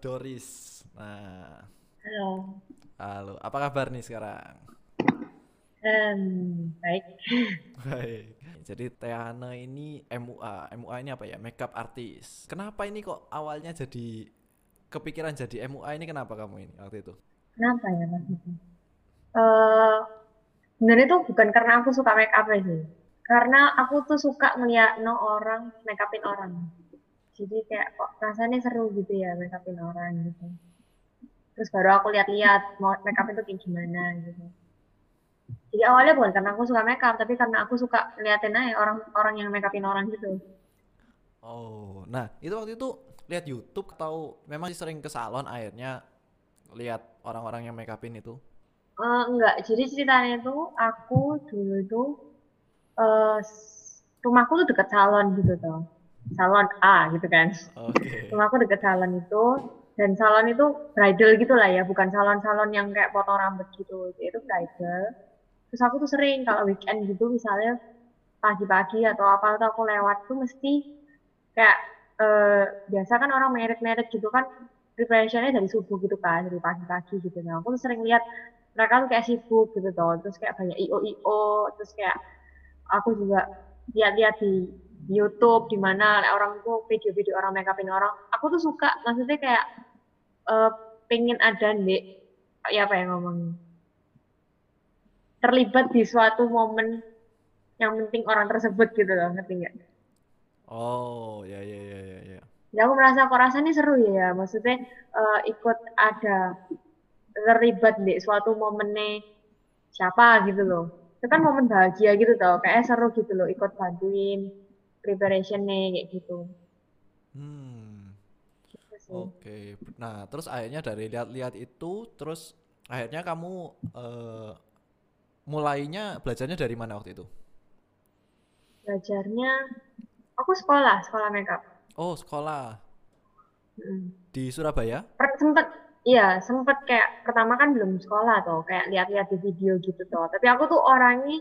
Doris. Nah, Halo. halo. Apa kabar nih sekarang? Em, baik. Baik. Jadi Tehana ini MUA. MUA ini apa ya? Makeup artist. Kenapa ini kok awalnya jadi kepikiran jadi MUA ini kenapa kamu ini waktu itu? Kenapa ya Mas? Eh, sebenarnya itu bukan karena aku suka make up sih. Karena aku tuh suka ngeliat no orang make upin orang. Jadi kayak kok rasanya seru gitu ya make upin orang gitu. Terus baru aku lihat-lihat mau make up itu kayak gimana gitu. Jadi awalnya bukan karena aku suka make up, tapi karena aku suka ngeliatin aja orang-orang yang make upin orang gitu. Oh, nah itu waktu itu lihat YouTube atau memang sering ke salon akhirnya lihat orang-orang yang make upin itu? Eh, enggak, jadi ceritanya itu aku dulu itu s- rumahku tuh deket salon gitu tuh. Salon A gitu kan. Oke. Rumahku deket salon itu dan salon itu bridal gitu lah ya, bukan salon-salon yang kayak potong rambut gitu. Itu bridal. Terus aku tuh sering kalau weekend gitu misalnya pagi-pagi atau apa tuh aku lewat tuh mesti kayak eh, biasa kan orang merit-merit gitu kan preparationnya dari subuh gitu kan, dari pagi-pagi gitu. Nah, aku tuh sering lihat mereka tuh kayak sibuk gitu tuh, terus kayak banyak IO-IO, terus kayak aku juga lihat-lihat di di YouTube di mana orang tuh video-video orang make upin orang, aku tuh suka, maksudnya kayak eh, pengen ada nih, ya apa ya ngomongnya, terlibat di suatu momen yang penting orang tersebut gitu loh, ngerti nggak? Oh, ya ya ya ya ya. Ya aku merasa kok rasanya seru ya, ya. maksudnya eh, ikut ada terlibat di suatu momennya siapa gitu loh. Itu kan momen bahagia gitu tau, kayak seru gitu loh ikut bantuin preparationnya kayak gitu. Hmm. Gitu. Oke. Nah, terus akhirnya dari lihat-lihat itu, terus akhirnya kamu eh, mulainya belajarnya dari mana waktu itu? Belajarnya, aku sekolah, sekolah makeup. Oh, sekolah Mm. di Surabaya? Per- sempet, iya sempet kayak pertama kan belum sekolah tuh, kayak lihat-lihat di video gitu tuh. Tapi aku tuh orangnya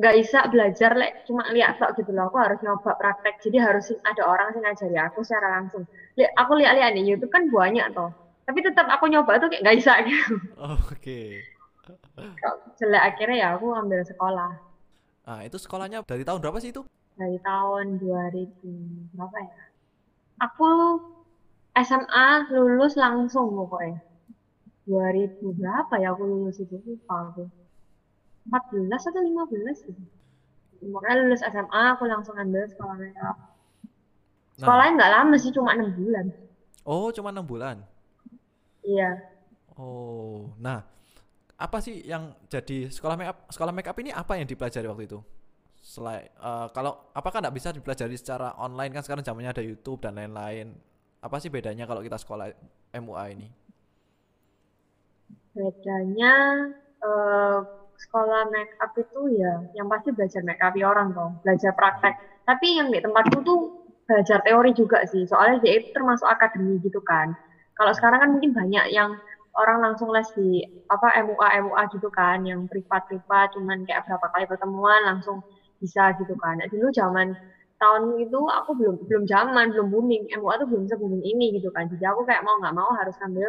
nggak bisa belajar lek cuma lihat tok gitu loh. Aku harus nyoba praktek. Jadi harus ada orang yang ngajari aku secara langsung. Lihat, aku lihat-lihat di YouTube kan banyak tuh. Tapi tetap aku nyoba tuh kayak nggak bisa gitu. Oh, Oke. Kok Jelek akhirnya ya aku ambil sekolah Nah, itu sekolahnya dari tahun berapa sih itu? dari tahun 2000 berapa ya? Aku SMA lulus langsung pokoknya. 2000 berapa ya aku lulus itu lupa aku. 14 atau 15 gitu. Pokoknya lulus SMA aku langsung ambil sekolah makeup. Nah, Sekolahnya nggak lama sih cuma enam bulan. oh, cuma enam bulan. Iya. Oh, nah, apa sih yang jadi sekolah makeup? Sekolah makeup ini apa yang dipelajari waktu itu? Selain eh, kalau apakah nggak bisa dipelajari secara online kan sekarang zamannya ada YouTube dan lain-lain. Apa sih bedanya kalau kita sekolah MUA ini? Bedanya eh, sekolah makeup itu ya yang pasti belajar makeup orang dong, belajar praktek. Tapi yang di tempatku tuh belajar teori juga sih, soalnya dia itu termasuk akademi gitu kan. Kalau sekarang kan mungkin banyak yang orang langsung les di apa MUA MUA gitu kan, yang privat-privat, cuman kayak berapa kali pertemuan langsung bisa gitu kan. Nah, dulu zaman tahun itu aku belum belum zaman, belum booming, MUA tuh belum se-booming ini gitu kan. Jadi aku kayak mau nggak mau harus ambil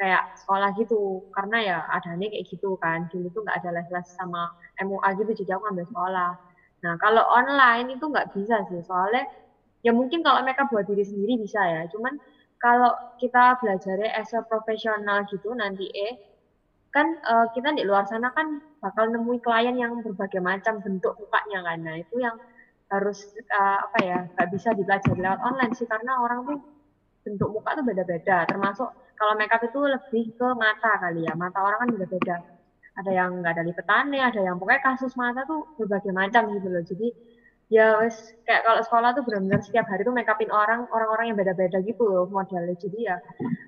kayak sekolah gitu. Karena ya adanya kayak gitu kan. Dulu tuh nggak ada les-les sama MUA gitu jadi aku ambil sekolah. Nah kalau online itu nggak bisa sih. Soalnya ya mungkin kalau mereka buat diri sendiri bisa ya. Cuman kalau kita belajarnya as a profesional gitu nanti eh kan eh, kita di luar sana kan bakal nemui klien yang berbagai macam bentuk mukanya kan. Nah itu yang harus eh, apa ya nggak bisa dipelajari lewat online sih. Karena orang tuh bentuk muka tuh beda-beda. Termasuk kalau makeup itu lebih ke mata kali ya. Mata orang kan beda-beda. Ada yang nggak ada lipetannya ada yang pokoknya kasus mata tuh berbagai macam gitu loh. Jadi ya wes kayak kalau sekolah tuh benar-benar setiap hari tuh makeupin orang orang-orang yang beda-beda gitu loh modelnya. Jadi ya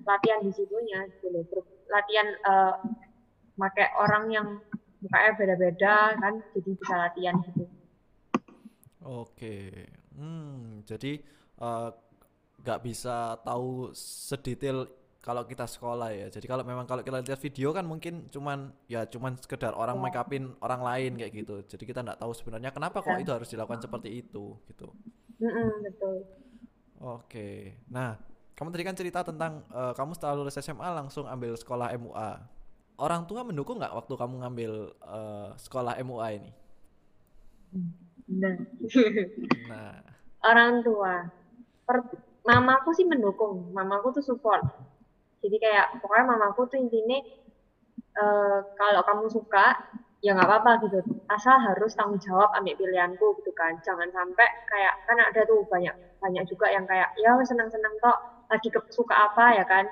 latihan di situnya gitu loh. Latihan eh pakai orang yang mukanya beda-beda kan jadi bisa latihan gitu. Oke, hmm, jadi eh, nggak bisa tahu sedetail kalau kita sekolah ya. Jadi kalau memang kalau kita lihat video kan mungkin cuman ya cuman sekedar orang ya make upin orang lain kayak gitu. Jadi kita nggak tahu sebenarnya kenapa kok ya itu harus dilakukan seperti itu gitu. Betul Oke, nah kamu tadi kan cerita tentang uh, kamu setelah lulus SMA langsung ambil sekolah MUA. Orang tua mendukung nggak waktu kamu ngambil uh, sekolah MUA ini? Nah. nah. Orang tua. Per mamaku sih mendukung. Mamaku tuh support. Jadi kayak pokoknya mamaku tuh intinya uh, kalau kamu suka ya nggak apa-apa gitu asal harus tanggung jawab ambil pilihanku gitu kan jangan sampai kayak kan ada tuh banyak banyak juga yang kayak ya senang-senang tok lagi suka apa ya kan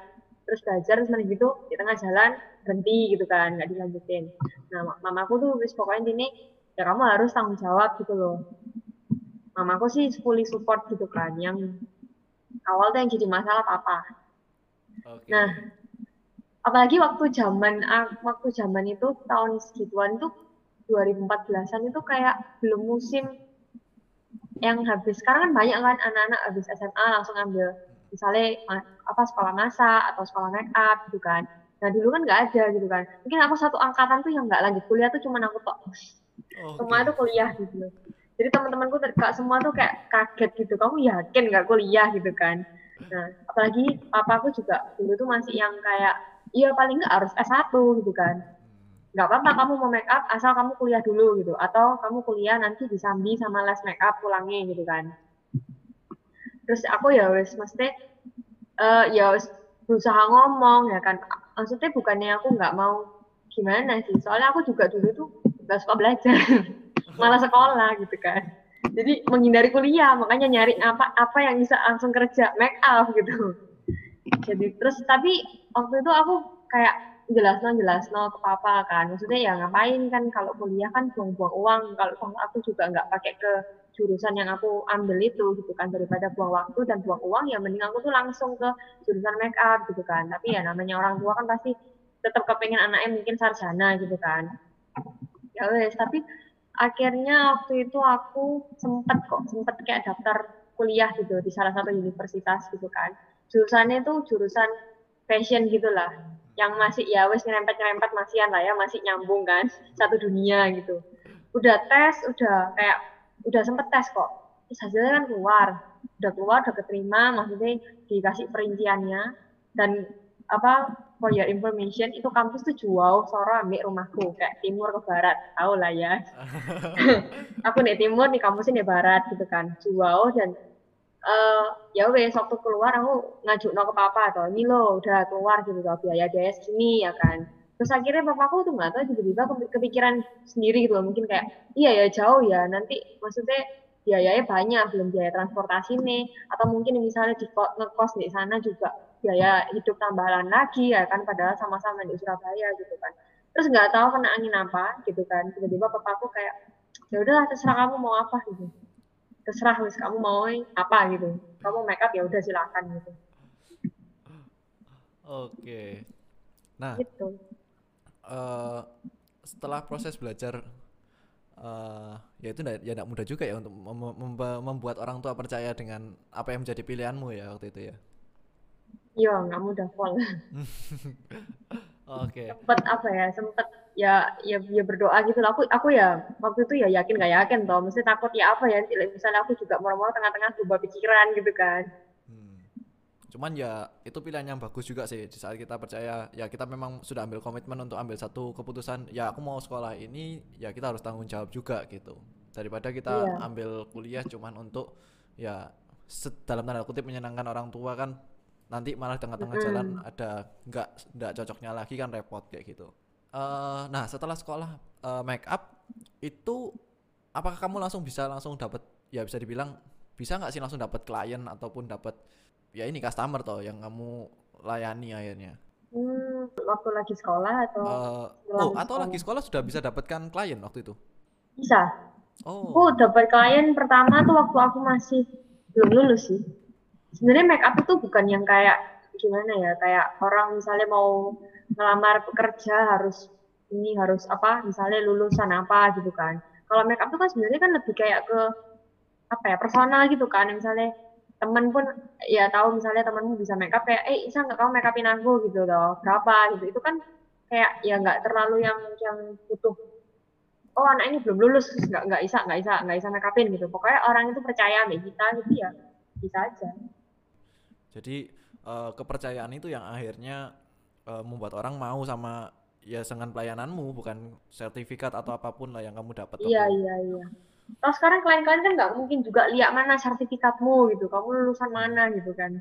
terus belajar terus gitu di tengah jalan berhenti gitu kan nggak dilanjutin nah mamaku tuh wis pokoknya ini ya kamu harus tanggung jawab gitu loh mamaku sih fully support gitu kan yang awal tuh yang jadi masalah apa okay. nah apalagi waktu zaman waktu zaman itu tahun segituan itu 2014-an itu kayak belum musim yang habis. Sekarang kan banyak kan anak-anak habis SMA langsung ambil misalnya apa sekolah masa atau sekolah make up gitu kan. Nah dulu kan nggak ada gitu kan. Mungkin aku satu angkatan tuh yang nggak lanjut kuliah tuh cuma aku tok. Oh, semua itu kuliah gitu jadi teman-temanku kak semua tuh kayak kaget gitu. Kamu yakin nggak kuliah gitu kan? Nah apalagi papaku juga dulu tuh masih yang kayak iya paling nggak harus S1 gitu kan. Nggak apa-apa kamu mau make up asal kamu kuliah dulu gitu. Atau kamu kuliah nanti disambi sama les make up pulangnya gitu kan. Terus aku ya wes mesti uh, ya wes berusaha ngomong ya kan. Maksudnya bukannya aku nggak mau gimana sih soalnya aku juga dulu tuh nggak suka belajar malah sekolah gitu kan. Jadi menghindari kuliah makanya nyari apa apa yang bisa langsung kerja make up gitu. Jadi terus tapi waktu itu aku kayak jelas no jelas no ke papa kan. Maksudnya ya ngapain kan kalau kuliah kan buang-buang uang. Kalau aku juga nggak pakai ke jurusan yang aku ambil itu gitu kan. Daripada buang waktu dan buang uang ya mending aku tuh langsung ke jurusan make up gitu kan. Tapi ya namanya orang tua kan pasti tetap kepengen anaknya mungkin sarjana gitu kan. Ya wes tapi akhirnya waktu itu aku sempet kok sempet kayak daftar kuliah gitu di salah satu universitas gitu kan. Jurusannya itu jurusan fashion gitulah yang masih ya wes nyerempet nyerempet masihan lah ya masih nyambung kan satu dunia gitu. Udah tes udah kayak udah sempet tes kok. Terus hasilnya kan keluar. Udah keluar udah keterima maksudnya dikasih perinciannya. Dan apa for your information itu kampus tuh jauh soro ambil rumahku kayak timur ke barat tahu lah ya. Aku nih timur nih kampusnya di barat gitu kan jauh dan uh, ya wes waktu keluar aku ngajuk no ke papa atau ini lo udah keluar gitu loh biaya biaya segini ya kan. Terus akhirnya papaku tuh nggak tahu tiba-tiba kepikiran sendiri gitu loh mungkin kayak iya ya jauh ya nanti maksudnya biayanya banyak belum biaya transportasi nih atau mungkin misalnya di ngekos di sana juga biaya hidup tambahan lagi ya kan padahal sama-sama di Surabaya gitu kan. Terus nggak tahu kena angin apa gitu kan tiba-tiba papaku kayak ya udah terserah kamu mau apa gitu. Terserah wis kamu mau apa gitu. Kamu make up ya udah silakan gitu. Oke. Nah gitu. uh, setelah proses belajar uh, ya itu ya tidak mudah juga ya untuk mem mem membuat orang tua percaya dengan apa yang menjadi pilihanmu ya waktu itu ya iya nggak mudah pol oke okay. sempet apa ya sempet ya ya ya berdoa gitu lah. Aku aku ya waktu itu ya yakin gak yakin toh. Mesti takut ya apa ya misalnya aku juga mau-mau tengah-tengah berubah pikiran gitu kan. Hmm. Cuman ya itu pilihan yang bagus juga sih di saat kita percaya ya kita memang sudah ambil komitmen untuk ambil satu keputusan ya aku mau sekolah ini ya kita harus tanggung jawab juga gitu. Daripada kita iya. ambil kuliah cuman untuk ya dalam tanda kutip menyenangkan orang tua kan nanti malah tengah-tengah mm. jalan ada nggak nggak cocoknya lagi kan repot kayak gitu. Uh, nah setelah sekolah uh, make up itu apakah kamu langsung bisa langsung dapat ya bisa dibilang bisa nggak sih langsung dapat klien ataupun dapat ya ini customer toh yang kamu layani akhirnya? Hmm, waktu lagi sekolah atau uh, oh atau lagi sekolah? sudah bisa dapatkan klien waktu itu? Bisa. Oh. Aku dapat klien pertama tuh waktu aku masih belum lulus sih sebenarnya make up itu bukan yang kayak gimana ya kayak orang misalnya mau ngelamar pekerja harus ini harus apa misalnya lulusan apa gitu kan. Kalau make up itu kan sebenarnya kan lebih kayak ke apa ya personal gitu kan. Misalnya temen pun ya tahu misalnya temenmu bisa make up kayak eh bisa nggak kamu make upin aku gitu loh. Berapa gitu. Itu kan kayak ya nggak terlalu yang yang butuh oh anak ini belum lulus nggak nggak bisa nggak bisa nggak bisa make upin gitu. Pokoknya orang itu percaya sama kita gitu ya bisa aja jadi uh, kepercayaan itu yang akhirnya uh, membuat orang mau sama ya dengan pelayananmu bukan sertifikat atau apa pun lah yang kamu dapat. Iya iya iya. Terus sekarang klien-klien kan nggak mungkin juga lihat mana sertifikatmu gitu, kamu lulusan mana gitu kan.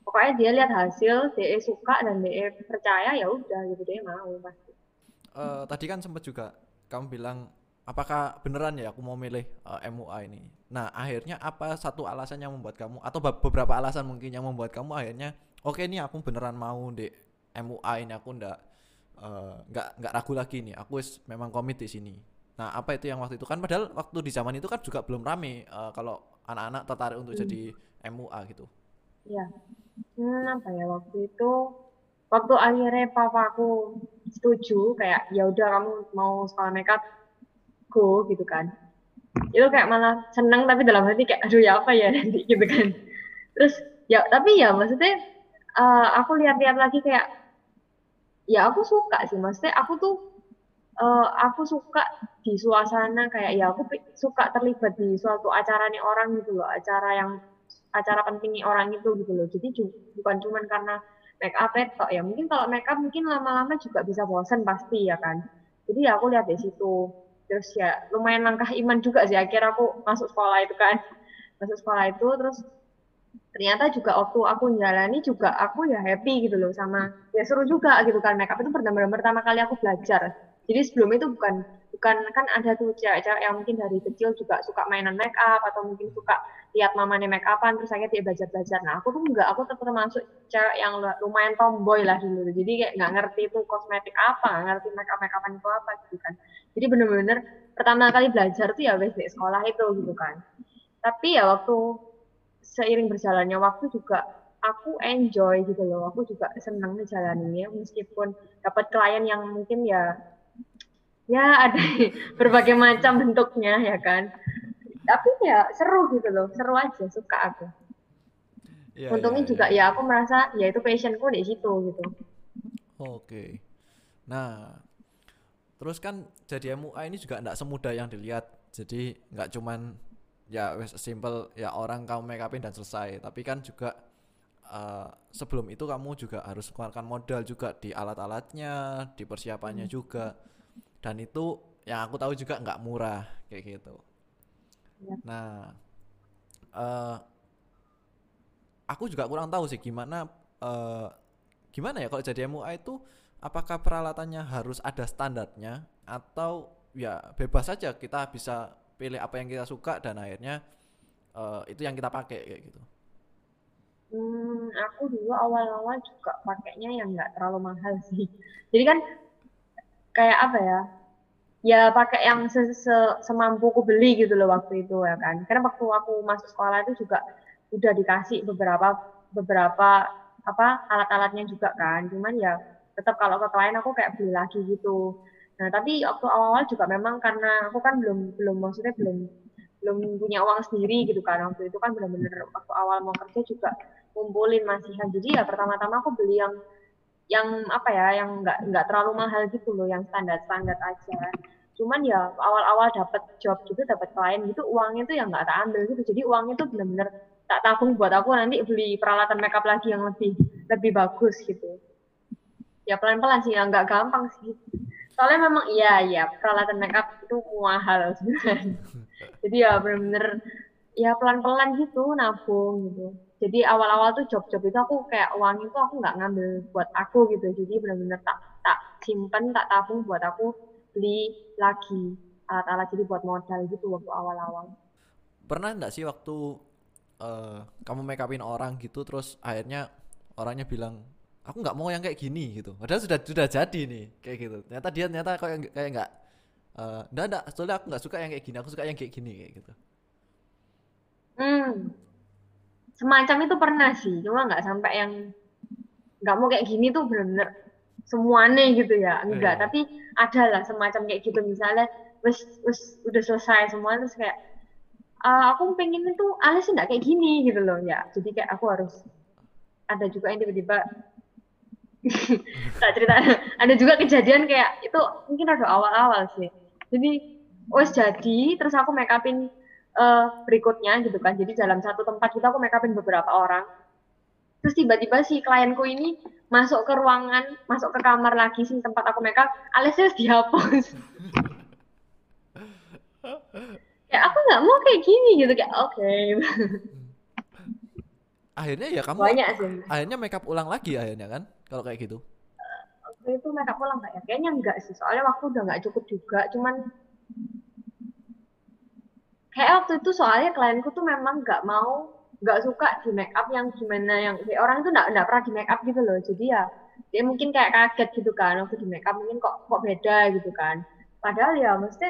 Pokoknya dia lihat hasil, dia suka dan dia percaya ya udah gitu dia mau pasti. Uh, tadi kan sempat juga kamu bilang apakah beneran ya aku mau milih uh, MUA ini. Nah akhirnya apa satu alasan yang membuat kamu atau beberapa alasan mungkin yang membuat kamu akhirnya oke okay, ini aku beneran mau di MUA ini aku ndak Eh, nggak uh, nggak ragu lagi nih. Aku is memang komit di sini. Nah apa itu yang waktu itu? Kan padahal waktu di zaman itu kan juga belum rame uh, kalau anak-anak tertarik untuk hmm. jadi MUA gitu. Iya. Hmm, apa ya waktu itu waktu akhirnya papaku setuju kayak ya udah kamu mau sekolah makeup go gitu kan itu kayak malah seneng tapi dalam hati kayak aduh ya apa ya? Nanti gitu kan. Terus ya tapi ya maksudnya uh, aku lihat-lihat lagi kayak ya aku suka sih. Maksudnya aku tuh uh, aku suka di suasana kayak ya aku suka terlibat di suatu acara nih orang gitu loh acara yang acara pentingnya orang itu gitu loh. Jadi bukan cuman karena make up itu ya mungkin kalau make up mungkin lama-lama juga bisa bosan pasti ya kan. Jadi ya aku lihat di situ terus ya lumayan langkah iman juga sih. Akhirnya aku masuk sekolah itu kan. Masuk sekolah itu terus ternyata juga waktu aku jalani juga aku ya happy gitu loh sama ya seru juga gitu kan. Makeup itu pertama pertama kali aku belajar. Jadi sebelum itu bukan bukan kan ada tuh cewek-cewek yang mungkin dari kecil juga suka mainan make up atau mungkin suka lihat mamanya make upan terus akhirnya dia belajar belajar nah aku tuh enggak aku termasuk cewek yang lumayan tomboy lah dulu. Jadi kayak nggak ngerti itu kosmetik apa nggak ngerti make upan itu apa gitu kan jadi bener-bener pertama kali belajar tuh ya wes di sekolah itu gitu kan tapi ya waktu seiring berjalannya waktu juga aku enjoy gitu loh. Aku juga senang ngejalaninnya meskipun dapat klien yang mungkin ya ya ada berbagai macam bentuknya ya kan. Tapi ya seru gitu loh, seru aja, suka aku. Ya, Untungnya ya, juga ya. ya aku merasa ya itu passionku di situ gitu. Oke. Nah, terus kan jadi MUA ini juga tidak semudah yang dilihat. Jadi nggak cuman ya simple ya orang kamu make upin dan selesai tapi kan juga uh, sebelum itu kamu juga harus keluarkan modal juga di alat-alatnya di persiapannya hmm. juga dan itu yang aku tahu juga nggak murah kayak gitu ya. nah uh, aku juga kurang tahu sih gimana uh, gimana ya kalau jadi MUA itu apakah peralatannya harus ada standarnya atau ya bebas saja kita bisa pilih apa yang kita suka dan akhirnya uh, itu yang kita pakai kayak gitu. Hmm, aku dulu awal-awal juga pakainya yang nggak terlalu mahal sih. Jadi kan kayak apa ya? Ya pakai yang se -se semampuku beli gitu loh waktu itu ya kan. Karena waktu aku masuk sekolah itu juga udah dikasih beberapa beberapa apa alat-alatnya juga kan. Cuman ya tetap kalau ke klien aku kayak beli lagi gitu. Nah, tapi waktu awal-awal juga memang karena aku kan belum belum maksudnya belum belum punya uang sendiri gitu kan waktu itu kan benar-benar waktu awal mau kerja juga ngumpulin masihan jadi ya pertama-tama aku beli yang yang apa ya yang nggak nggak terlalu mahal gitu loh yang standar standar aja cuman ya awal-awal dapat job gitu dapat klien gitu uangnya tuh yang nggak tak ambil gitu jadi uangnya tuh benar-benar tak tabung buat aku nanti beli peralatan makeup lagi yang lebih lebih bagus gitu. Ya pelan-pelan sih ya nggak gampang sih. Soalnya memang iya iya peralatan makeup itu mahal sebenarnya. Jadi ya bener-bener ya pelan-pelan gitu nabung gitu. Jadi awal-awal tuh job-job itu aku kayak uang itu aku nggak ngambil buat aku gitu. Jadi bener-bener tak tak simpen tak tabung buat aku beli lagi alat-alat. Jadi buat modal gitu waktu awal-awal. Pernah enggak sih waktu uh, kamu make upin orang gitu terus akhirnya orangnya bilang aku nggak mau yang kayak gini gitu. Padahal sudah sudah jadi nih kayak gitu. Ternyata dia ternyata kayak kayak nggak uh, enggak enggak soalnya aku nggak suka yang kayak gini aku suka yang kayak gini kayak gitu. Hmm. Semacam itu pernah sih cuma nggak sampai yang nggak mau kayak gini tuh bener-bener semuanya gitu ya. Enggak yeah. tapi ada lah semacam kayak gitu. Misalnya wes wes udah selesai semua terus kayak uh, aku pengen itu alis enggak kayak gini gitu loh ya. Jadi kayak aku harus ada juga yang tiba-tiba tak cerita. Ada juga kejadian kayak itu mungkin ada awal-awal sih. Jadi wes jadi terus aku make upin uh, berikutnya gitu kan. Jadi dalam satu tempat kita aku make upin beberapa orang. Terus tiba-tiba si klienku ini masuk ke ruangan masuk ke kamar lagi sih tempat aku makeup alisnya dihapus ya aku nggak mau kayak gini gitu kayak oke. Okay. akhirnya ya kamu banyak sih akhirnya makeup ulang lagi akhirnya kan kalau kayak gitu? Waktu itu makeup ulang nggak ya? Kayaknya enggak sih soalnya waktu udah nggak cukup juga cuman kayak waktu itu soalnya klienku tuh memang nggak mau nggak suka di make up yang gimana yang kayak orang itu nggak nggak pernah di make up gitu loh. Jadi ya dia mungkin kayak kaget gitu kan waktu di make up mungkin kok kok beda gitu kan. Padahal ya mesti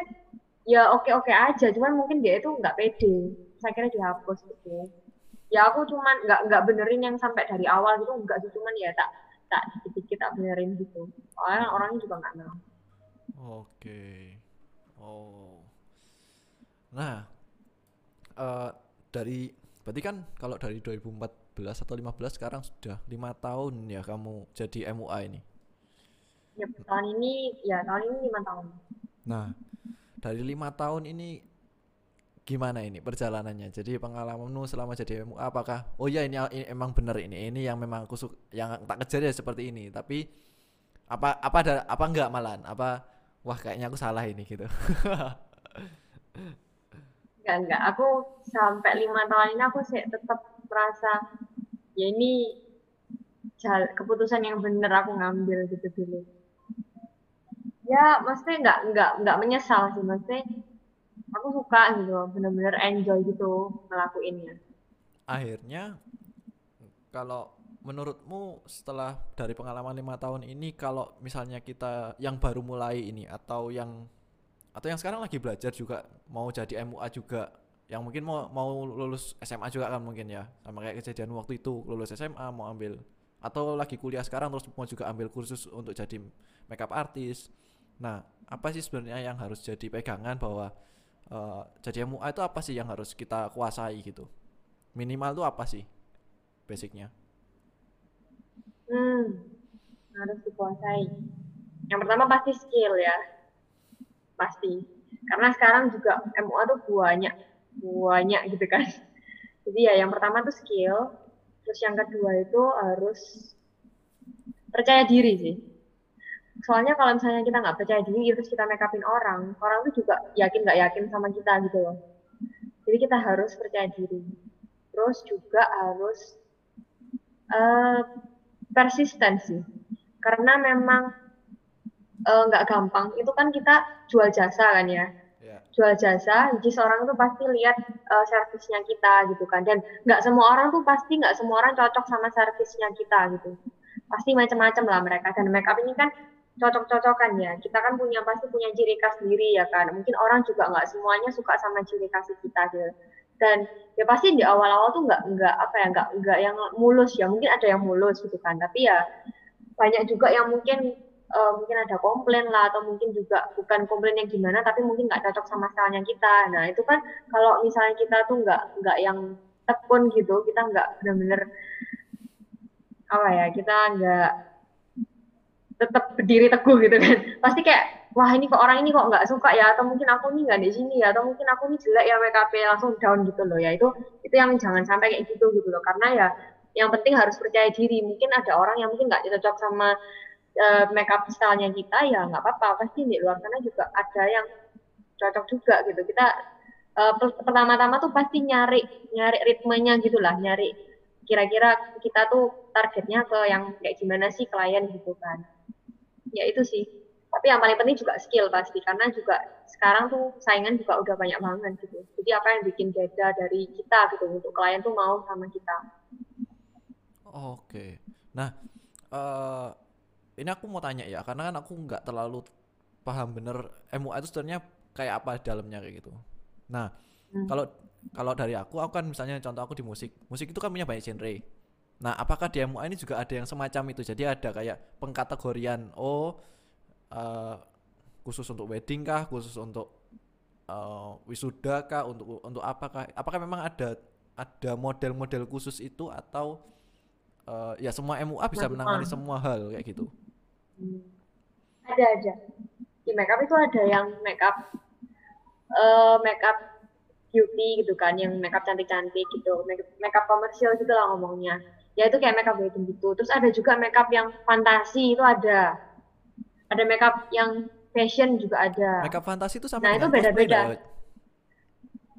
ya oke oke aja. Cuman mungkin dia itu nggak pede. Saya kira dihapus gitu. Ya aku cuman nggak nggak benerin yang sampai dari awal gitu. Nggak sih cuman ya tak tak dikit-dikit tak benerin gitu. Soalnya orangnya juga nggak mau. Oke. Oh. Nah uh, dari berarti kan kalau dari 2014 atau 15 sekarang sudah lima tahun ya kamu jadi MUA ini? Ya tahun ini ya tahun ini lima tahun. Nah dari lima tahun ini gimana ini perjalanannya? Jadi pengalamanmu selama jadi MUA apakah oh ya ini, ini emang benar ini ini yang memang aku yang tak kejar ya seperti ini tapi apa apa ada apa enggak malan apa wah kayaknya aku salah ini gitu. Enggak enggak. Aku sampai lima tahun ini aku sih tetap merasa ya ini keputusan yang benar aku ngambil gitu dulu ya maksudnya nggak nggak nggak menyesal sih. Maksudnya aku suka gitu bener-bener enjoy gitu ngelakuinnya. Akhirnya kalau menurutmu setelah dari pengalaman lima tahun ini kalau misalnya kita yang baru mulai ini atau yang atau yang sekarang lagi belajar juga mau jadi MUA juga yang mungkin mau mau lulus SMA juga kan mungkin ya sama kayak kejadian waktu itu lulus SMA mau ambil atau lagi kuliah sekarang terus mau juga ambil kursus untuk jadi makeup artist Nah, apa sih sebenarnya yang harus jadi pegangan bahwa uh, jadi MUA itu apa sih yang harus kita kuasai gitu? Minimal itu apa sih basicnya? Hmm, harus dikuasai. Yang pertama pasti skill ya, pasti. Karena sekarang juga MUA tuh banyak, banyak gitu kan. Jadi ya yang pertama tuh skill, terus yang kedua itu harus percaya diri sih soalnya kalau misalnya kita nggak percaya diri terus kita make upin orang orang tuh juga yakin nggak yakin sama kita gitu loh. Jadi kita harus percaya diri. Terus juga harus uh, persisten sih karena memang eh, nggak uh, gampang. Itu kan kita jual jasa kan ya? Yeah. jual jasa jadi seorang tuh pasti lihat uh, servisnya kita gitu kan. Dan nggak semua orang tuh pasti nggak semua orang cocok sama servisnya kita gitu. Pasti macam-macam lah mereka. Dan make up ini kan cocok-cocokan ya. Kita kan punya pasti punya ciri khas sendiri ya kan. Mungkin orang juga nggak semuanya suka sama ciri khas kita gitu. Dan ya pasti di awal-awal tuh nggak nggak apa ya nggak nggak yang mulus ya. Mungkin ada yang mulus gitu kan. Tapi ya banyak juga yang mungkin uh, mungkin ada komplain lah atau mungkin juga bukan komplain yang gimana tapi mungkin nggak cocok sama stylenya kita. Nah itu kan kalau misalnya kita tuh nggak nggak yang tekun gitu, kita nggak benar-benar apa ya kita nggak tetap berdiri teguh gitu kan. Pasti kayak wah ini kok orang ini kok nggak suka ya? Atau mungkin aku ini nggak di sini ya? Atau mungkin aku ini jelek ya? Make langsung down gitu loh. Ya itu itu yang jangan sampai kayak gitu gitu loh. Karena ya yang penting harus percaya diri. Mungkin ada orang yang mungkin nggak cocok sama uh, make up stylenya kita ya nggak apa-apa. Pasti di luar sana juga ada yang cocok juga gitu. Kita uh, pertama-tama tuh pasti nyari nyari ritmenya gitulah nyari kira-kira kita tuh targetnya ke yang kayak gimana sih klien gitu kan ya itu sih. Tapi yang paling penting juga skill pasti karena juga sekarang tuh saingan juga udah banyak banget gitu. Jadi apa yang bikin beda dari kita gitu untuk klien tuh mau sama kita. Oke. Nah uh, ini aku mau tanya ya karena kan aku nggak terlalu paham bener MUA itu sebenarnya kayak apa dalamnya kayak gitu. Nah hmm. kalau kalau dari aku aku kan misalnya contoh aku di musik. Musik itu kan punya banyak genre Nah, apakah di MUA ini juga ada yang semacam itu? Jadi ada kayak pengkategorian oh uh, khusus untuk wedding kah, khusus untuk uh, wisuda kah, untuk untuk apakah? Apakah memang ada ada model-model khusus itu atau uh, ya semua MUA bisa nah, menangani semua hal kayak gitu? Ada aja. Di makeup itu ada yang makeup uh, makeup beauty gitu kan, yang makeup cantik-cantik gitu, makeup, makeup komersial gitu lah ngomongnya ya itu kayak makeup wedding gitu. Terus ada juga makeup yang fantasi itu ada. Ada makeup yang fashion juga ada. Makeup fantasi itu sama Nah, itu beda-beda.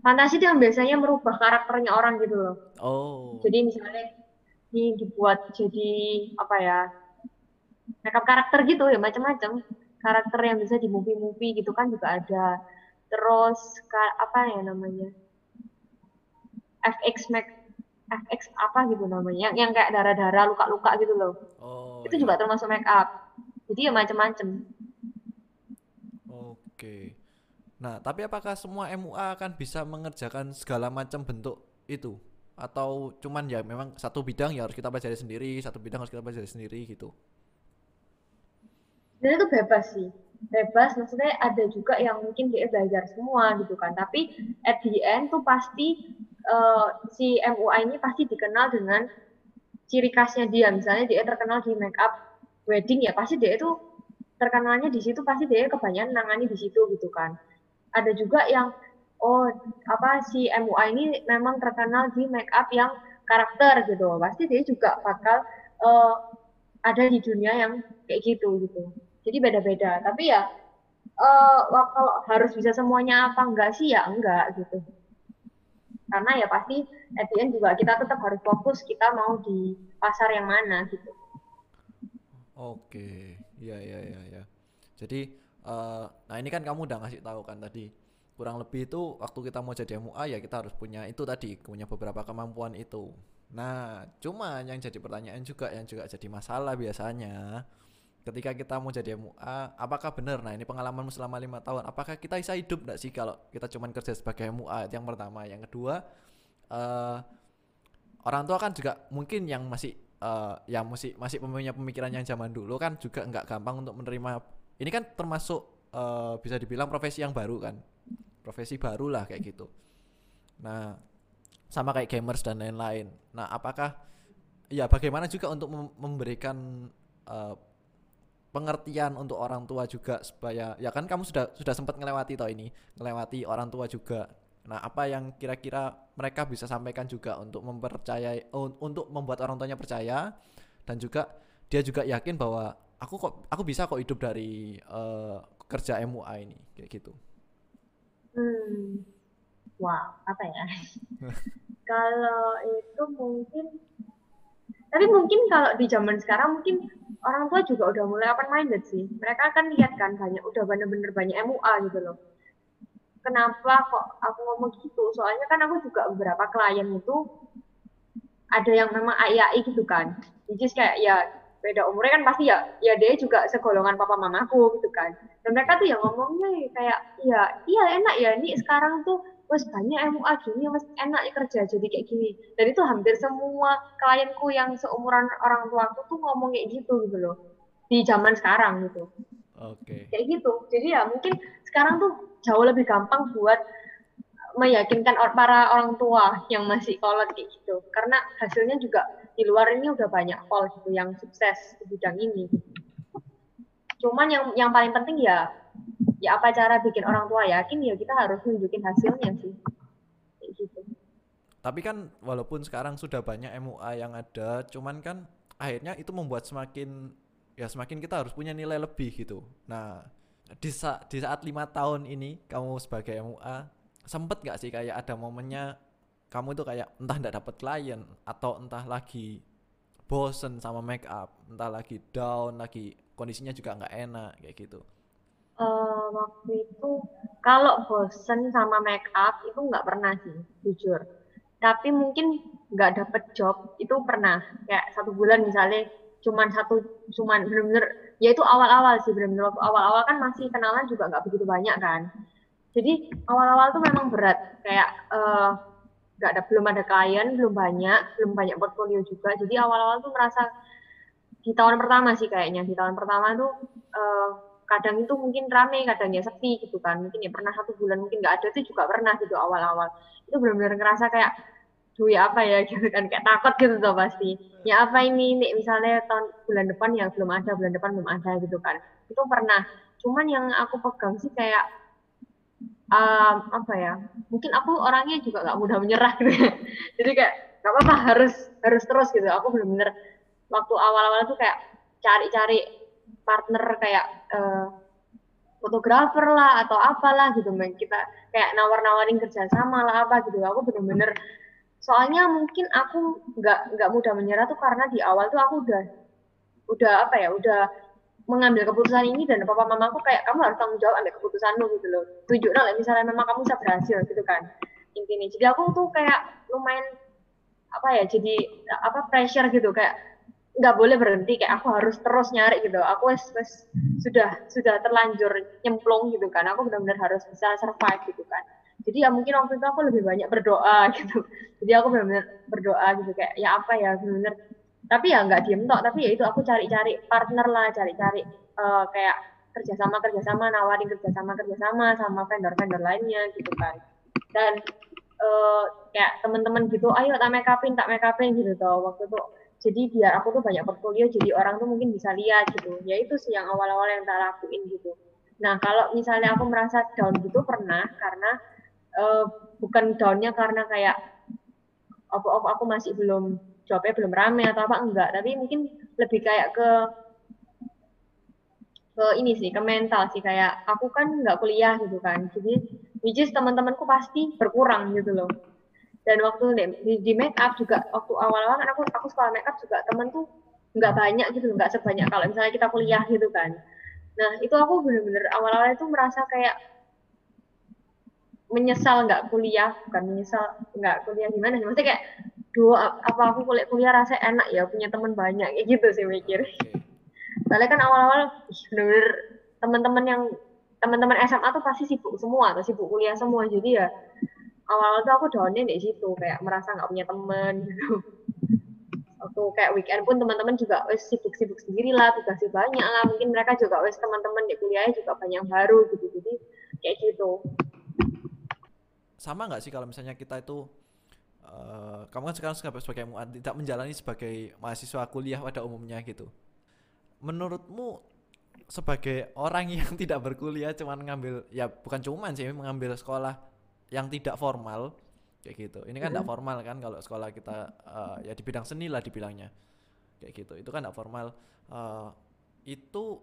fantasi itu yang biasanya merubah karakternya orang gitu loh. Oh. jadi misalnya ini dibuat jadi apa ya makeup karakter gitu ya macam-macam. Karakter yang bisa di movie-movie gitu kan juga ada. Terus apa ya namanya FX make FX apa gitu namanya yang, yang kayak darah-darah luka-luka gitu loh Oh. itu iya. juga termasuk make up jadi ya macam-macam Oke. Nah, tapi apakah semua MUA akan bisa mengerjakan segala macam bentuk itu? Atau cuman ya memang satu bidang ya harus kita pelajari sendiri, satu bidang harus kita pelajari sendiri gitu. dan itu bebas sih bebas maksudnya ada juga yang mungkin dia belajar semua gitu kan. Tapi at the end tuh pasti eh, si MUA ini pasti dikenal dengan ciri khasnya dia. Misalnya dia terkenal di make up wedding ya pasti dia itu terkenalnya di situ pasti dia kebanyakan nangani di situ gitu kan. Ada juga yang oh apa si MUA ini memang terkenal di make up yang karakter gitu. Pasti dia juga bakal eh, ada di dunia yang kayak gitu gitu jadi beda-beda. Tapi ya wah, kalau harus bisa semuanya apa enggak sih? Ya enggak gitu. Karena ya pasti at juga kita tetap harus fokus kita mau di pasar yang mana gitu. Oke, iya iya iya iya. Jadi eh nah ini kan kamu udah ngasih tahu kan tadi kurang lebih itu waktu kita mau jadi MUA ya kita harus punya itu tadi punya beberapa kemampuan itu. Nah, cuma yang jadi pertanyaan juga yang juga jadi masalah biasanya ketika kita mau jadi MUA, apakah benar? Nah ini pengalamanmu selama lima tahun, apakah kita bisa hidup nggak sih kalau kita cuma kerja sebagai MUA? Itu yang pertama, yang kedua eh orang tua kan juga mungkin yang masih eh, yang masih masih punya pemikiran yang zaman dulu kan juga nggak gampang untuk menerima. Ini kan termasuk eh, bisa dibilang profesi yang baru kan? Profesi baru lah kayak gitu. Nah sama kayak gamers dan lain-lain. Nah apakah ya bagaimana juga untuk mem- memberikan eh, pengertian untuk orang tua juga supaya ya kan kamu sudah sudah sempat ngelewati toh ini ngelewati orang tua juga. Nah apa yang kira-kira mereka bisa sampaikan juga untuk mempercayai un- untuk membuat orang tuanya percaya? Dan juga dia juga yakin bahwa aku kok aku bisa kok hidup dari eh, kerja MUA ini kayak gitu. Hmm. Wow apa ya? Kalau itu mungkin tapi mungkin kalau di zaman sekarang mungkin orang tua juga udah mulai open minded sih. Mereka akan lihat kan banyak udah bener-bener banyak MUA gitu loh. Kenapa kok aku ngomong gitu? Soalnya kan aku juga beberapa klien itu ada yang memang AI gitu kan. Is kayak ya beda umurnya kan pasti ya ya dia juga segolongan papa mamaku gitu kan. Dan mereka tuh yang ngomongnya kayak iya iya enak ya ini sekarang tuh wes banyak MUA gini wes enak ya kerja jadi kayak gini. Dan itu hampir semua klienku yang seumuran orang tuaku tuh ngomong kayak gitu gitu loh. Di zaman sekarang gitu. Oke. Kayak gitu. Jadi ya mungkin sekarang tuh jauh lebih gampang buat meyakinkan or- para orang tua yang masih kolot kayak gitu. Karena hasilnya juga di luar ini udah banyak kol gitu yang sukses di bidang ini. Cuman yang yang paling penting ya ya apa cara bikin orang tua yakin ya kita harus nunjukin hasilnya sih gitu Tapi kan walaupun sekarang sudah banyak MUA yang ada, cuman kan akhirnya itu membuat semakin ya semakin kita harus punya nilai lebih gitu. Nah di saat di saat lima tahun ini kamu sebagai MUA sempet nggak sih kayak ada momennya kamu itu kayak entah nggak dapet klien atau entah lagi bosen sama make up, entah lagi down, lagi kondisinya juga nggak enak kayak gitu. Eh, waktu itu kalau bosen sama make up itu nggak pernah sih jujur. Tapi mungkin nggak dapet job itu pernah. Kayak satu bulan misalnya cuman satu cuman bener-bener ya itu awal-awal sih bener-bener. Awal-awal kan masih kenalan juga nggak begitu banyak kan. Jadi awal-awal tuh memang berat. Kayak eh, nggak ada belum ada klien belum banyak belum banyak portfolio juga. Jadi awal-awal tuh merasa di tahun pertama sih kayaknya. Di tahun pertama tuh eh, kadang itu mungkin rame kadang ya sepi gitu kan. Mungkin ya pernah satu bulan mungkin nggak ada itu juga pernah gitu awal-awal. Itu benar-benar ngerasa kayak duh ya apa ya? gitu kan kayak takut gitu tuh pasti. Ya apa ini nih misalnya tahun bulan depan ya belum ada bulan depan belum ada gitu kan. Itu pernah. Cuman yang aku pegang sih kayak um, apa ya mungkin aku orangnya juga nggak mudah menyerah gitu ya. jadi kayak nggak apa-apa harus harus terus gitu. Aku bener-bener waktu awal-awal tuh kayak cari-cari partner kayak uh, fotografer lah atau apalah gitu men. Kita kayak nawar-nawarin kerjasama lah apa gitu. Aku bener-bener soalnya mungkin aku nggak nggak mudah menyerah tuh karena di awal tuh aku udah udah apa ya udah mengambil keputusan ini dan papa mama aku kayak kamu harus tanggung jawab ambil keputusanmu gitu loh. Tunjuklah lah misalnya memang kamu bisa berhasil gitu kan. Intinya. Jadi aku tuh kayak lumayan apa ya jadi apa pressure gitu. Kayak nggak boleh berhenti kayak aku harus terus nyari gitu. Aku wes, wes sudah sudah terlanjur nyemplung gitu kan. Aku benar-benar harus bisa survive gitu kan. Jadi ya mungkin waktu itu aku lebih banyak berdoa gitu. Jadi aku benar-benar berdoa gitu kayak ya apa ya benar-benar. Tapi ya nggak diem tok tapi ya itu aku cari-cari partner lah cari-cari uh, kayak kerjasama kerjasama nawarin kerjasama kerjasama sama vendor-vendor lainnya gitu kan. Dan uh, kayak teman-teman gitu ayo tak make upin tak make upin gitu tuh waktu itu jadi biar aku tuh banyak portfolio jadi orang tuh mungkin bisa lihat gitu. Ya itu sih yang awal-awal yang tak lakuin gitu. Nah kalau misalnya aku merasa down gitu pernah karena uh, bukan downnya karena kayak apa apa aku masih belum jawabnya belum rame atau apa enggak. Tapi mungkin lebih kayak ke ke ini sih ke mental sih. Kayak aku kan nggak kuliah gitu kan. Jadi which teman-temanku pasti berkurang gitu loh dan waktu di, di make up juga waktu awal-awal kan aku aku sekolah make up juga temen tuh nggak banyak gitu nggak sebanyak kalau misalnya kita kuliah gitu kan. Nah itu aku bener-bener awal-awal itu merasa kayak menyesal nggak kuliah bukan menyesal nggak kuliah gimana sih maksudnya kayak dua apa aku kuliah kuliah rasa enak ya punya teman banyak kayak gitu sih mikir. Soalnya kan awal-awal bener-bener teman-teman yang teman-teman SMA tuh pasti sibuk semua atau sibuk kuliah semua jadi ya awal tuh aku downnya di situ kayak merasa nggak punya temen gitu. Waktu kayak weekend pun teman-teman juga wes sibuk-sibuk sendiri lah tugasnya banyak lah. Mungkin mereka juga wes teman-teman di kuliahnya juga banyak baru gitu jadi kayak gitu. Sama nggak sih kalau misalnya kita itu uh, kamu kan sekarang sebagai tidak menjalani sebagai mahasiswa kuliah pada umumnya gitu. Menurutmu sebagai orang yang tidak berkuliah cuman ngambil ya bukan cuman sih mengambil sekolah yang tidak formal kayak gitu. Ini kan tidak mm formal kan kalau sekolah kita uh, ya di bidang seni lah dibilangnya kayak gitu. Itu kan tidak formal. Uh, itu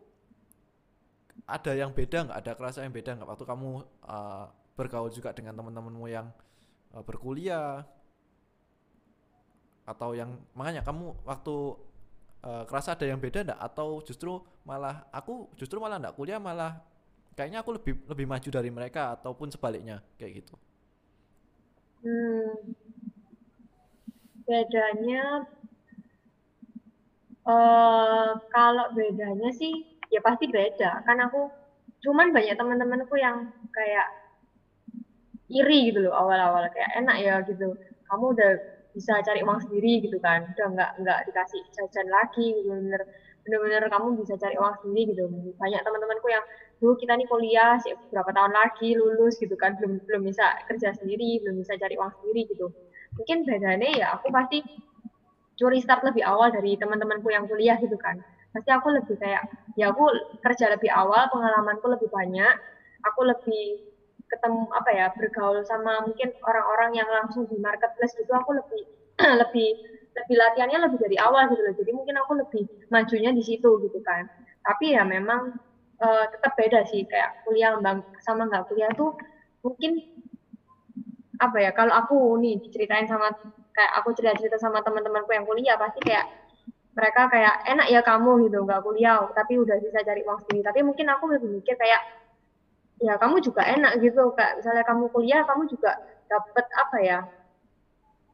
ada yang beda nggak? Ada kerasa yang beda nggak waktu kamu uh, bergaul juga dengan teman-temanmu yang uh, berkuliah atau yang makanya kamu waktu uh, kerasa ada yang beda enggak atau justru malah aku justru malah enggak kuliah malah kayaknya aku lebih lebih maju dari mereka ataupun sebaliknya kayak gitu. Hmm, bedanya uh, kalau bedanya sih ya pasti beda. Kan aku cuman banyak teman-temanku yang kayak iri gitu loh awal-awal. Kayak enak ya gitu. Kamu udah bisa cari uang sendiri gitu kan. Udah nggak nggak dikasih jajan lagi gitu bener bener-bener kamu bisa cari uang sendiri gitu. Banyak teman-temanku yang dulu kita nih kuliah sih berapa tahun lagi lulus gitu kan. Belum belum bisa kerja sendiri belum bisa cari uang sendiri gitu. Mungkin bedanya ya aku pasti curi start lebih awal dari teman-temanku yang kuliah gitu kan. Pasti aku lebih kayak ya aku kerja lebih awal pengalamanku lebih banyak aku lebih ketemu apa ya bergaul sama mungkin orang-orang yang langsung di marketplace gitu aku lebih lebih lebih latihannya lebih dari awal gitu loh. Jadi mungkin aku lebih majunya di situ gitu kan. Tapi ya memang uh, tetap beda sih kayak kuliah sama nggak kuliah tuh mungkin apa ya kalau aku nih diceritain sama kayak aku cerita-cerita sama teman-temanku yang kuliah pasti kayak mereka kayak enak ya kamu gitu nggak kuliah tapi udah bisa cari uang sendiri. Tapi mungkin aku lebih mikir kayak ya kamu juga enak gitu kayak misalnya kamu kuliah kamu juga dapet apa ya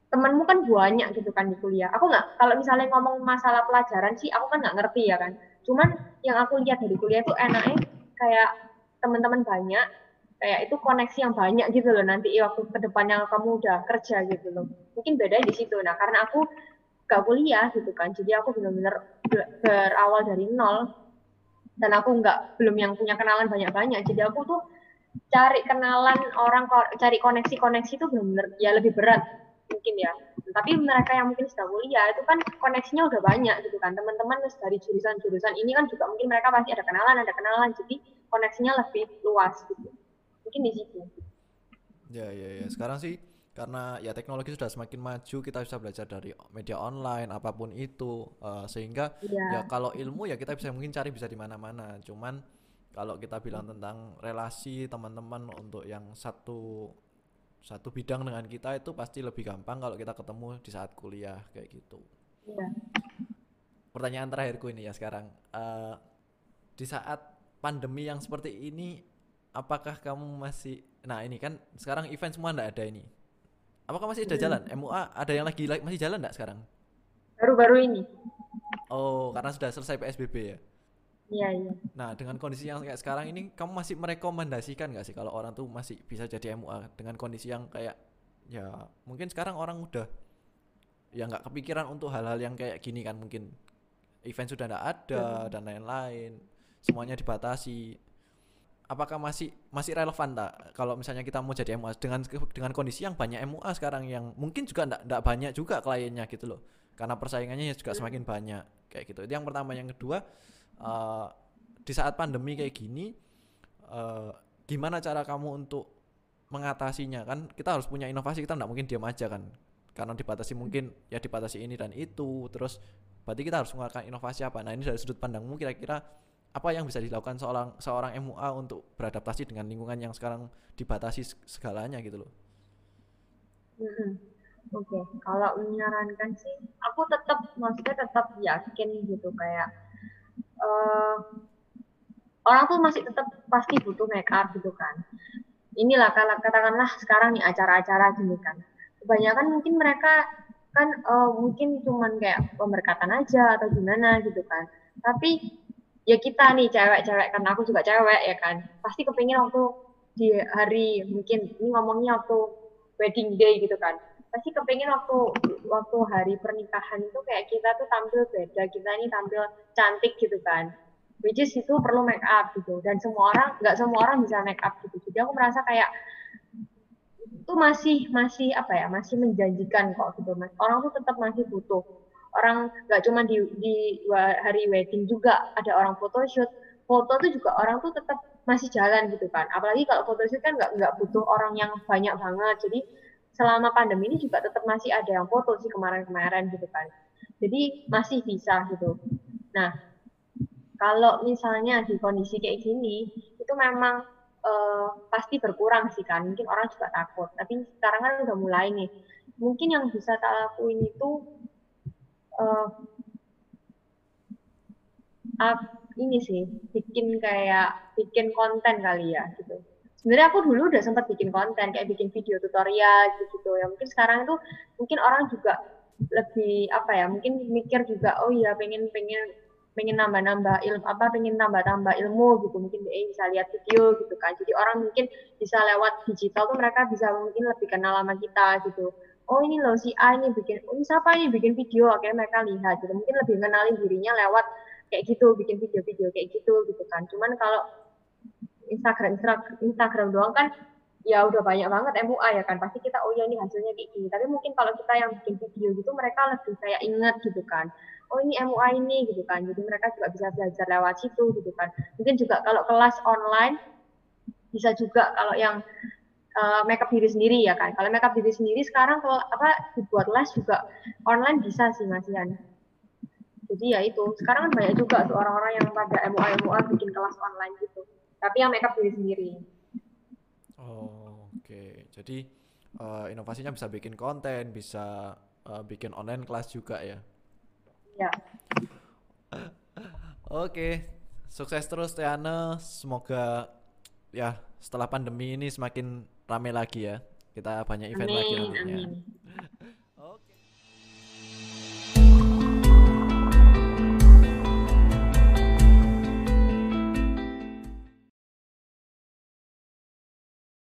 temanmu kan banyak gitu kan di kuliah. Aku nggak kalau misalnya ngomong masalah pelajaran sih aku kan nggak ngerti ya kan cuman yang aku lihat dari kuliah itu enaknya kayak teman-teman banyak kayak itu koneksi yang banyak gitu loh nanti waktu ke depannya kamu udah kerja gitu loh. Mungkin beda di situ. Nah karena aku gak kuliah gitu kan jadi aku benar-benar berawal dari nol. Dan aku nggak belum yang punya kenalan banyak-banyak. Jadi aku tuh cari kenalan orang cari koneksi-koneksi itu benar-benar ya lebih berat mungkin ya. Tapi mereka yang mungkin sudah kuliah itu kan koneksinya udah banyak gitu kan. Teman-teman dari jurusan-jurusan ini kan juga mungkin mereka pasti ada kenalan ada kenalan. Jadi koneksinya lebih luas gitu. Mungkin di situ. Ya ya ya. Sekarang sih karena ya teknologi sudah semakin maju kita bisa belajar dari media online apa pun itu uh, sehingga Iya. ya kalau ilmu ya kita bisa mungkin cari bisa di mana-mana. Cuman kalau kita bilang tentang relasi teman-teman untuk yang satu satu bidang dengan kita itu pasti lebih gampang kalau kita ketemu di saat kuliah kayak gitu Iya. pertanyaan terakhirku ini ya sekarang Eh, di saat pandemi yang seperti ini apakah kamu masih nah ini kan sekarang event semua ndak ada ini apakah masih ada Hmm. jalan MUA ada yang lagi lagi- masih jalan ndak sekarang Baru-baru ini. oh karena sudah selesai PSBB ya Iya, iya. nah dengan kondisi yang kayak sekarang ini kamu masih merekomendasikan nggak sih kalau orang tuh masih bisa jadi MUA dengan kondisi yang kayak ya mungkin sekarang orang udah ya nggak kepikiran untuk hal-hal yang kayak gini kan mungkin event sudah nggak ada dan lain-lain semuanya dibatasi. Apakah masih masih relevan tak kalau misalnya kita mau jadi MUA dengan dengan kondisi yang banyak MUA sekarang yang mungkin juga nggak nggak banyak juga kliennya gitu loh karena persaingannya ya juga semakin banyak kayak gitu. Itu yang pertama. Yang kedua eh, di saat pandemi kayak gini eh, gimana cara kamu untuk mengatasinya? Kan kita harus punya inovasi kita nggak mungkin diam aja kan. Karena dibatasi mungkin ya dibatasi ini dan itu terus berarti kita harus mengeluarkan inovasi apa? Nah ini dari sudut pandangmu kira-kira apa yang bisa dilakukan seorang seorang MUA untuk beradaptasi dengan lingkungan yang sekarang dibatasi seg- segalanya gitu loh. Oke, kalau menyarankan sih, aku tetap, maksudnya tetap yakin gitu kayak eh orang tuh masih tetap pasti butuh make up gitu kan. Inilah kalau katakanlah sekarang nih acara-acara gini kan. Kebanyakan mungkin mereka kan eh, mungkin cuman kayak pemberkatan aja atau gimana gitu kan. Tapi ya kita nih cewek-cewek kan aku juga cewek ya kan. Pasti kepingin waktu di hari mungkin ini ngomongnya waktu wedding day gitu kan pasti kepengen waktu waktu hari pernikahan itu kayak kita tuh tampil beda kita ini tampil cantik gitu kan. Which is itu perlu make up gitu. Dan semua orang nggak semua orang bisa make up gitu. Jadi aku merasa kayak itu masih masih apa ya masih menjanjikan kok gitu mas. Orang tuh tetap masih butuh. Orang nggak cuma di di hari wedding juga ada orang photoshoot. Foto tuh juga orang tuh tetap masih jalan gitu kan. Apalagi kalau photoshoot kan nggak nggak butuh orang yang banyak banget. Jadi selama pandemi ini juga tetap masih ada yang foto sih kemarin-kemarin gitu kan. Jadi masih bisa gitu. Nah kalau misalnya di kondisi kayak gini itu memang eh, pasti berkurang sih kan. Mungkin orang juga takut. Tapi sekarang kan udah mulai nih. Mungkin yang bisa tak lakuin itu ap- ini sih bikin kayak bikin konten kali ya gitu sebenarnya aku dulu udah sempat bikin konten kayak bikin video tutorial gitu ya mungkin sekarang itu mungkin orang juga lebih apa ya mungkin mikir juga oh iya pengen pengen pengen nambah-nambah ilmu apa pengen tambah-tambah ilmu gitu. Mungkin dia bisa lihat video gitu kan. Jadi orang mungkin bisa lewat digital tuh mereka bisa mungkin lebih kenal sama kita gitu. Oh ini loh si A ini bikin oh ini siapa ini bikin video? Akhirnya mereka lihat gitu. Mungkin lebih kenalin dirinya lewat kayak gitu bikin video-video kayak gitu gitu kan. Cuman kalau Instagram Instagram, Instagram doang kan ya udah banyak banget MUA ya kan. Pasti kita oh ya ini hasilnya kayak gini. Tapi mungkin kalau kita yang bikin video gitu mereka lebih kayak inget gitu kan. Oh ini MUA ini gitu kan. Jadi mereka juga bisa belajar lewat situ gitu kan. Mungkin juga kalau kelas online bisa juga kalau yang uh, makeup diri sendiri ya kan. Kalau makeup diri sendiri sekarang kalau apa dibuat les juga online bisa sih Mas Ian. Jadi ya itu. Sekarang kan banyak juga tuh orang-orang yang pada MUA MUA bikin kelas online tapi yang makeup diri sendiri Oh, oke. Jadi eh, inovasinya bisa bikin konten, bisa eh, bikin online kelas juga ya. ya Oke, sukses terus Tiana. Semoga ya setelah pandemi ini semakin rame lagi ya. Kita banyak event lagi amin nantinya. amin